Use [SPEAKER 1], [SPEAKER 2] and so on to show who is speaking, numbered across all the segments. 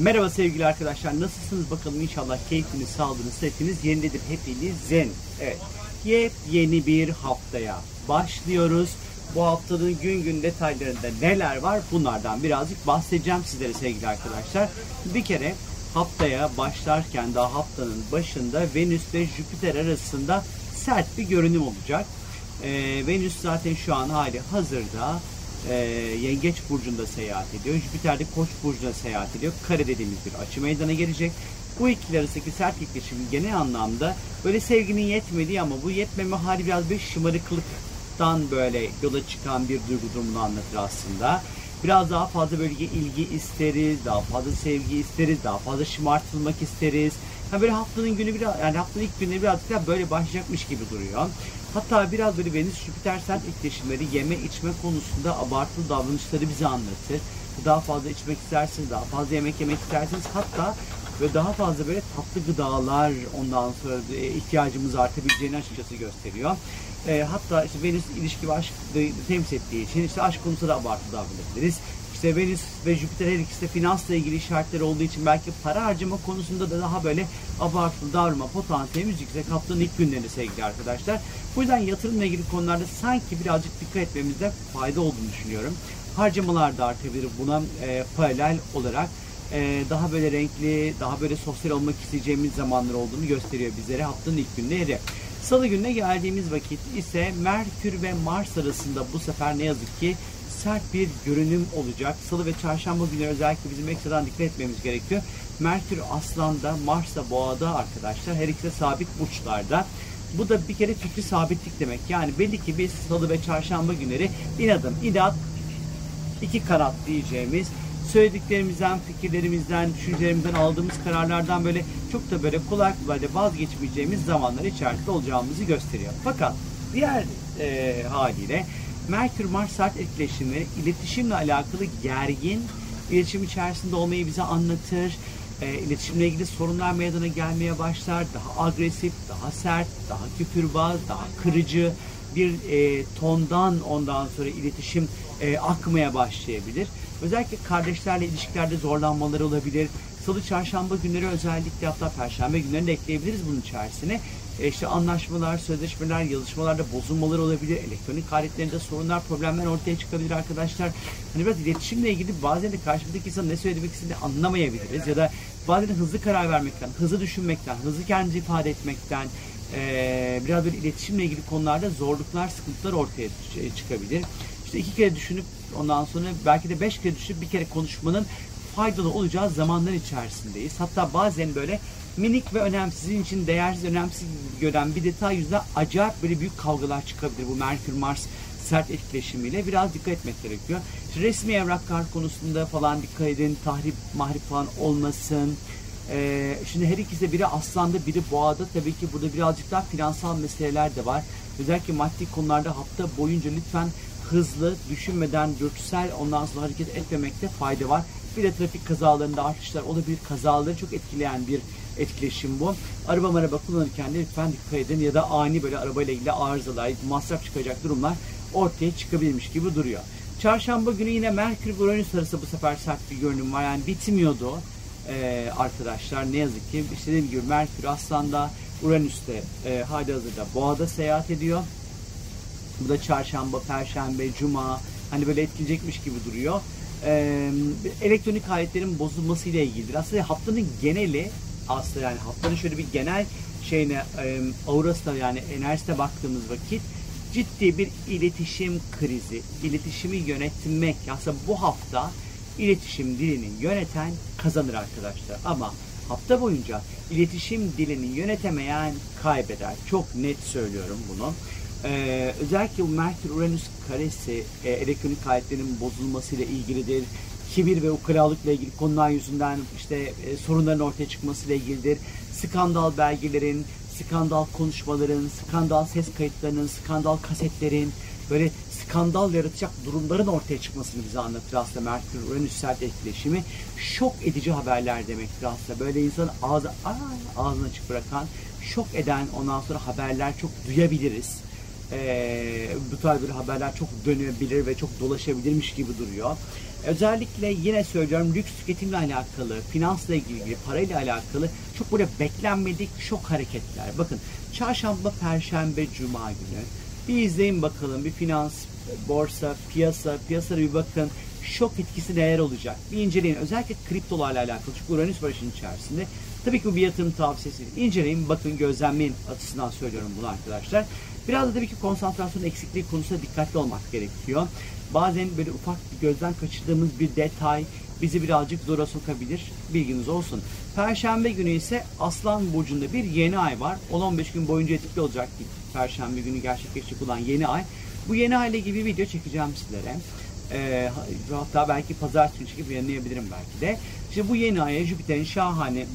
[SPEAKER 1] Merhaba sevgili arkadaşlar. Nasılsınız bakalım inşallah keyfiniz, sağlığınız, sıhhatiniz yerindedir hepinizin. Evet. Yepyeni bir haftaya başlıyoruz. Bu haftanın gün gün detaylarında neler var bunlardan birazcık bahsedeceğim sizlere sevgili arkadaşlar. Bir kere haftaya başlarken daha haftanın başında Venüs ve Jüpiter arasında sert bir görünüm olacak. Ee, Venüs zaten şu an hali hazırda e, Yengeç Burcu'nda seyahat ediyor. Jüpiter de Koç Burcu'nda seyahat ediyor. Kare dediğimiz bir açı meydana gelecek. Bu ikili arasındaki sert etkileşim genel anlamda böyle sevginin yetmediği ama bu yetmeme hali biraz bir şımarıklıktan böyle yola çıkan bir duygu durumunu anlatır aslında. Biraz daha fazla böyle ilgi isteriz, daha fazla sevgi isteriz, daha fazla şımartılmak isteriz. Ha böyle haftanın günü biraz yani haftanın ilk günleri birazcık daha böyle başlayacakmış gibi duruyor. Hatta biraz böyle Venüs Jüpiter sert etkileşimleri yeme içme konusunda abartılı davranışları bize anlatır. Daha fazla içmek istersiniz, daha fazla yemek yemek istersiniz. Hatta ve daha fazla böyle tatlı gıdalar ondan sonra e, ihtiyacımız artabileceğini açıkçası gösteriyor. E, hatta işte Venüs ilişki ve aşk temsil ettiği için işte aşk konusunda da abartılı davranabiliriz. İşte Venüs ve Jüpiter her ikisi de finansla ilgili işaretler olduğu için belki para harcama konusunda da daha böyle abartılı davranma potansiyelimiz yüksek haftanın ilk günlerinde sevgili arkadaşlar. Bu yüzden yatırımla ilgili konularda sanki birazcık dikkat etmemizde fayda olduğunu düşünüyorum. Harcamalar da artabilir buna e, paralel olarak e, daha böyle renkli, daha böyle sosyal olmak isteyeceğimiz zamanlar olduğunu gösteriyor bizlere haftanın ilk günleri. Salı gününe geldiğimiz vakit ise Merkür ve Mars arasında bu sefer ne yazık ki sert bir görünüm olacak. Salı ve çarşamba günleri özellikle bizim ekstradan dikkat etmemiz gerekiyor. Merkür Aslan'da, Mars da Boğa'da arkadaşlar. Her ikisi de sabit burçlarda. Bu da bir kere fikri sabitlik demek. Yani belli ki biz salı ve çarşamba günleri inadım, inat, iki kanat diyeceğimiz söylediklerimizden, fikirlerimizden, düşüncelerimizden aldığımız kararlardan böyle çok da böyle kolay kolay da vazgeçmeyeceğimiz zamanlar içerisinde olacağımızı gösteriyor. Fakat diğer e, haliyle Merkür Mars saat etkileşimleri iletişimle alakalı gergin iletişim içerisinde olmayı bize anlatır. E, iletişimle ilgili sorunlar meydana gelmeye başlar. Daha agresif, daha sert, daha küfürbaz, daha kırıcı bir e, tondan ondan sonra iletişim e, akmaya başlayabilir. Özellikle kardeşlerle ilişkilerde zorlanmaları olabilir. Salı, çarşamba günleri özellikle hatta perşembe günlerini de ekleyebiliriz bunun içerisine. E işte anlaşmalar, sözleşmeler, yazışmalarda bozulmalar olabilir. Elektronik aletlerinde sorunlar, problemler ortaya çıkabilir arkadaşlar. Hani biraz iletişimle ilgili bazen de karşımızdaki insan ne söylemek istediğini anlamayabiliriz. Ya da bazen hızlı karar vermekten, hızlı düşünmekten, hızlı kendimizi ifade etmekten, e, biraz böyle iletişimle ilgili konularda zorluklar, sıkıntılar ortaya çıkabilir. İşte iki kere düşünüp ondan sonra belki de beş kere düşünüp bir kere konuşmanın faydalı olacağı zamanlar içerisindeyiz. Hatta bazen böyle minik ve önemsiz, sizin için değersiz, önemsiz gören bir detay yüzünden acayip böyle büyük kavgalar çıkabilir bu Merkür Mars sert etkileşimiyle. Biraz dikkat etmek gerekiyor. İşte resmi evraklar konusunda falan dikkat edin. Tahrip, mahrip falan olmasın. Ee, şimdi her ikisi de biri aslanda biri boğada. Tabii ki burada birazcık daha finansal meseleler de var. Özellikle maddi konularda hafta boyunca lütfen hızlı, düşünmeden, dürtüsel ondan sonra hareket etmemekte fayda var. Bir de trafik kazalarında artışlar olabilir. Kazaları çok etkileyen bir etkileşim bu. Araba araba kullanırken de lütfen dikkat edin ya da ani böyle arabayla ilgili arızalar, masraf çıkacak durumlar ortaya çıkabilirmiş gibi duruyor. Çarşamba günü yine Merkür Uranüs arası bu sefer sert bir görünüm var. Yani bitmiyordu ee, arkadaşlar. Ne yazık ki işte dediğim gibi Merkür Aslan'da, Uranüs'te e, hali hazırda Boğa'da seyahat ediyor. Bu da çarşamba, perşembe, cuma hani böyle etkileyecekmiş gibi duruyor. Ee, elektronik aletlerin bozulması ile ilgilidir. Aslında haftanın geneli aslında yani haftanın şöyle bir genel şeyine e, aurasına yani enerjisine baktığımız vakit ciddi bir iletişim krizi, iletişimi yönetmek aslında bu hafta iletişim dilini yöneten kazanır arkadaşlar. Ama hafta boyunca iletişim dilini yönetemeyen kaybeder. Çok net söylüyorum bunu. Ee, özellikle Merkür Uranüs karesi e, elektronik aletlerin bozulmasıyla ilgilidir. Kibir ve ukalalıkla ilgili konular yüzünden işte e, sorunların ortaya çıkmasıyla ilgilidir. Skandal belgelerin, skandal konuşmaların, skandal ses kayıtlarının, skandal kasetlerin, böyle skandal yaratacak durumların ortaya çıkmasını bize anlatır aslında Merkür Uranüs sert etkileşimi. Şok edici haberler demektir aslında. Böyle insanın ağzı, ağzını açık bırakan, şok eden ondan sonra haberler çok duyabiliriz. E, bu tarz bir haberler çok dönebilir ve çok dolaşabilirmiş gibi duruyor. Özellikle yine söylüyorum lüks tüketimle alakalı, finansla ilgili, parayla alakalı çok böyle beklenmedik şok hareketler. Bakın çarşamba, perşembe, cuma günü bir izleyin bakalım bir finans, borsa, piyasa, piyasaya bir bakın şok etkisi neler olacak? Bir inceleyin. Özellikle kriptolarla alakalı. Çünkü Uranüs var işin içerisinde. Tabii ki bu bir yatırım tavsiyesi. İnceleyin, bakın, gözlemleyin açısından söylüyorum bunu arkadaşlar. Biraz da tabii ki konsantrasyon eksikliği konusunda dikkatli olmak gerekiyor. Bazen böyle ufak bir gözden kaçırdığımız bir detay bizi birazcık zora sokabilir. Bilginiz olsun. Perşembe günü ise Aslan Burcu'nda bir yeni ay var. 10-15 gün boyunca etkili olacak Perşembe günü gerçekleşecek olan yeni ay. Bu yeni ayla gibi video çekeceğim sizlere. E, hatta belki pazartesi günü çekip yayınlayabilirim belki de. İşte bu yeni aya Jüpiter'in şahane,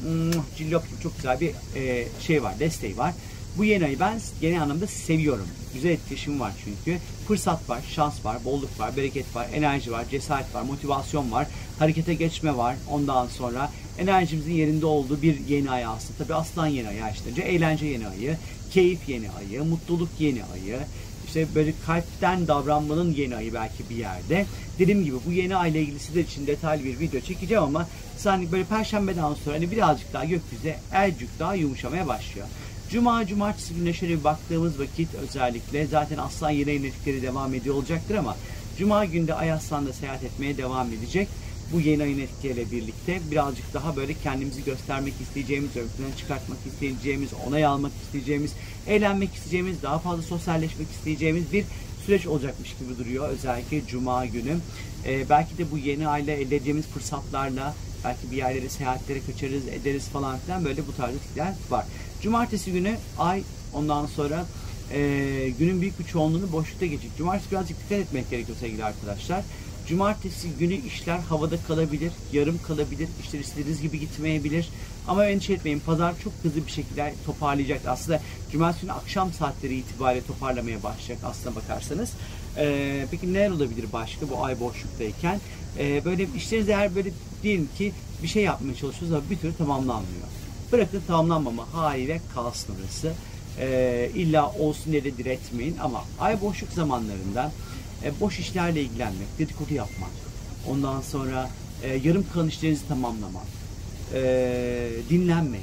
[SPEAKER 1] cillop gibi çok güzel bir e, şey var, desteği var. Bu yeni ayı ben genel anlamda seviyorum. Güzel etkileşim var çünkü. Fırsat var, şans var, bolluk var, bereket var, enerji var, cesaret var, motivasyon var, harekete geçme var. Ondan sonra enerjimizin yerinde olduğu bir yeni ay aslında. Tabi aslan yeni ayı işte. Eğlence yeni ayı, keyif yeni ayı, mutluluk yeni ayı, işte böyle kalpten davranmanın yeni ayı belki bir yerde. Dediğim gibi bu yeni ayla ilgili sizler için detaylı bir video çekeceğim ama hani böyle perşembeden sonra hani birazcık daha gökyüzü elcük daha yumuşamaya başlıyor. Cuma, cumartesi bir baktığımız vakit özellikle zaten aslan yeni enerjileri devam ediyor olacaktır ama Cuma günde Ay Aslan'da seyahat etmeye devam edecek bu yeni ayın etkileriyle birlikte birazcık daha böyle kendimizi göstermek isteyeceğimiz, plana çıkartmak isteyeceğimiz, onay almak isteyeceğimiz, eğlenmek isteyeceğimiz, daha fazla sosyalleşmek isteyeceğimiz bir süreç olacakmış gibi duruyor. Özellikle Cuma günü. Ee, belki de bu yeni ayla elde edeceğimiz fırsatlarla belki bir yerlere seyahatlere kaçarız, ederiz falan filan böyle bu tarz etkiler var. Cumartesi günü ay ondan sonra e, günün büyük bir çoğunluğunu boşlukta geçecek. Cumartesi birazcık dikkat etmek gerekiyor sevgili arkadaşlar. Cumartesi günü işler havada kalabilir, yarım kalabilir, işler istediğiniz gibi gitmeyebilir. Ama endişe etmeyin, pazar çok hızlı bir şekilde toparlayacak. Aslında cumartesi günü akşam saatleri itibariyle toparlamaya başlayacak aslına bakarsanız. Ee, peki neler olabilir başka bu ay boşluktayken? Ee, böyle işleriniz eğer böyle diyelim ki bir şey yapmaya çalışıyorsunuz ama bir türlü tamamlanmıyor. Bırakın tamamlanmama haliyle kalsın orası. Ee, illa olsun diye de diretmeyin ama ay boşluk zamanlarında e, boş işlerle ilgilenmek, dedikodu yapmak, ondan sonra e, yarım kalan işlerinizi tamamlamak, e, dinlenmek,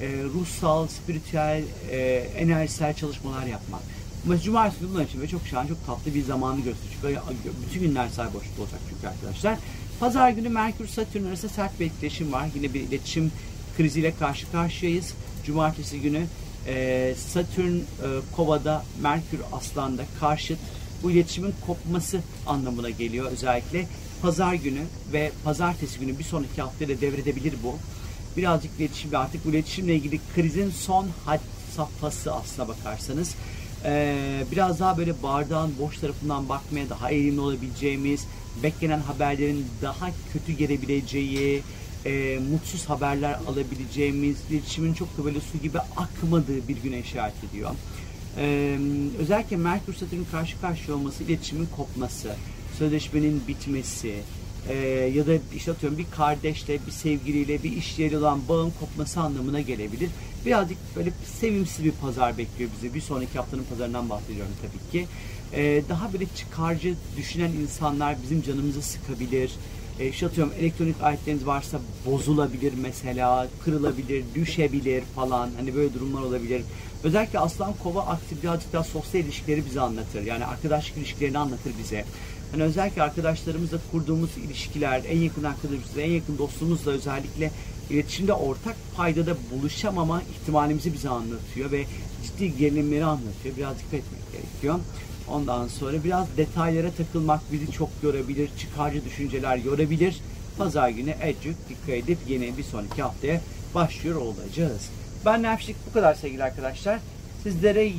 [SPEAKER 1] e, ruhsal, spiritüel, e, enerjisel çalışmalar yapmak. Mesela cumartesi bunlar için ve çok şahane, çok tatlı bir zamanı gösteriyor. Çünkü bütün günler boşluk olacak çünkü arkadaşlar. Pazar günü Merkür Satürn arasında sert bir etkileşim var. Yine bir iletişim kriziyle karşı karşıyayız. Cumartesi günü e, Satürn e, Kova'da, Merkür Aslan'da karşıt bu iletişimin kopması anlamına geliyor özellikle. Pazar günü ve pazartesi günü bir sonraki haftaya devredebilir bu. Birazcık iletişim artık bu iletişimle ilgili krizin son had safhası aslına bakarsanız. Ee, biraz daha böyle bardağın boş tarafından bakmaya daha eğilimli olabileceğimiz, beklenen haberlerin daha kötü gelebileceği, e, mutsuz haberler alabileceğimiz, iletişimin çok da böyle su gibi akmadığı bir güne işaret ediyor. Ee, özellikle Merkür Satürn karşı karşıya olması, iletişimin kopması, sözleşmenin bitmesi e, ya da işte atıyorum bir kardeşle, bir sevgiliyle, bir iş yeri olan bağın kopması anlamına gelebilir. Birazcık böyle sevimsiz bir pazar bekliyor bizi. Bir sonraki haftanın pazarından bahsediyorum tabii ki. Ee, daha böyle çıkarcı düşünen insanlar bizim canımızı sıkabilir. E, işte atıyorum elektronik aletleriniz varsa bozulabilir mesela, kırılabilir, düşebilir falan. Hani böyle durumlar olabilir. Özellikle Aslan Kova aktif birazcık daha sosyal ilişkileri bize anlatır. Yani arkadaşlık ilişkilerini anlatır bize. Hani özellikle arkadaşlarımızla kurduğumuz ilişkiler, en yakın arkadaşımızla, en yakın dostumuzla özellikle iletişimde ortak paydada buluşamama ihtimalimizi bize anlatıyor ve ciddi gerilimleri anlatıyor. Biraz dikkat etmek gerekiyor. Ondan sonra biraz detaylara takılmak bizi çok yorabilir, çıkarcı düşünceler yorabilir. Pazar günü Ecuk dikkat edip yeni bir sonraki haftaya başlıyor olacağız. Ben Nefşik bu kadar sevgili arkadaşlar. Sizlere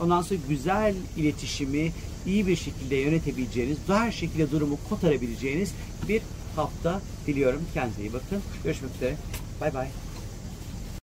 [SPEAKER 1] ondan sonra güzel iletişimi iyi bir şekilde yönetebileceğiniz, her şekilde durumu kotarabileceğiniz bir hafta diliyorum. Kendinize iyi bakın. Görüşmek üzere. Bay bay.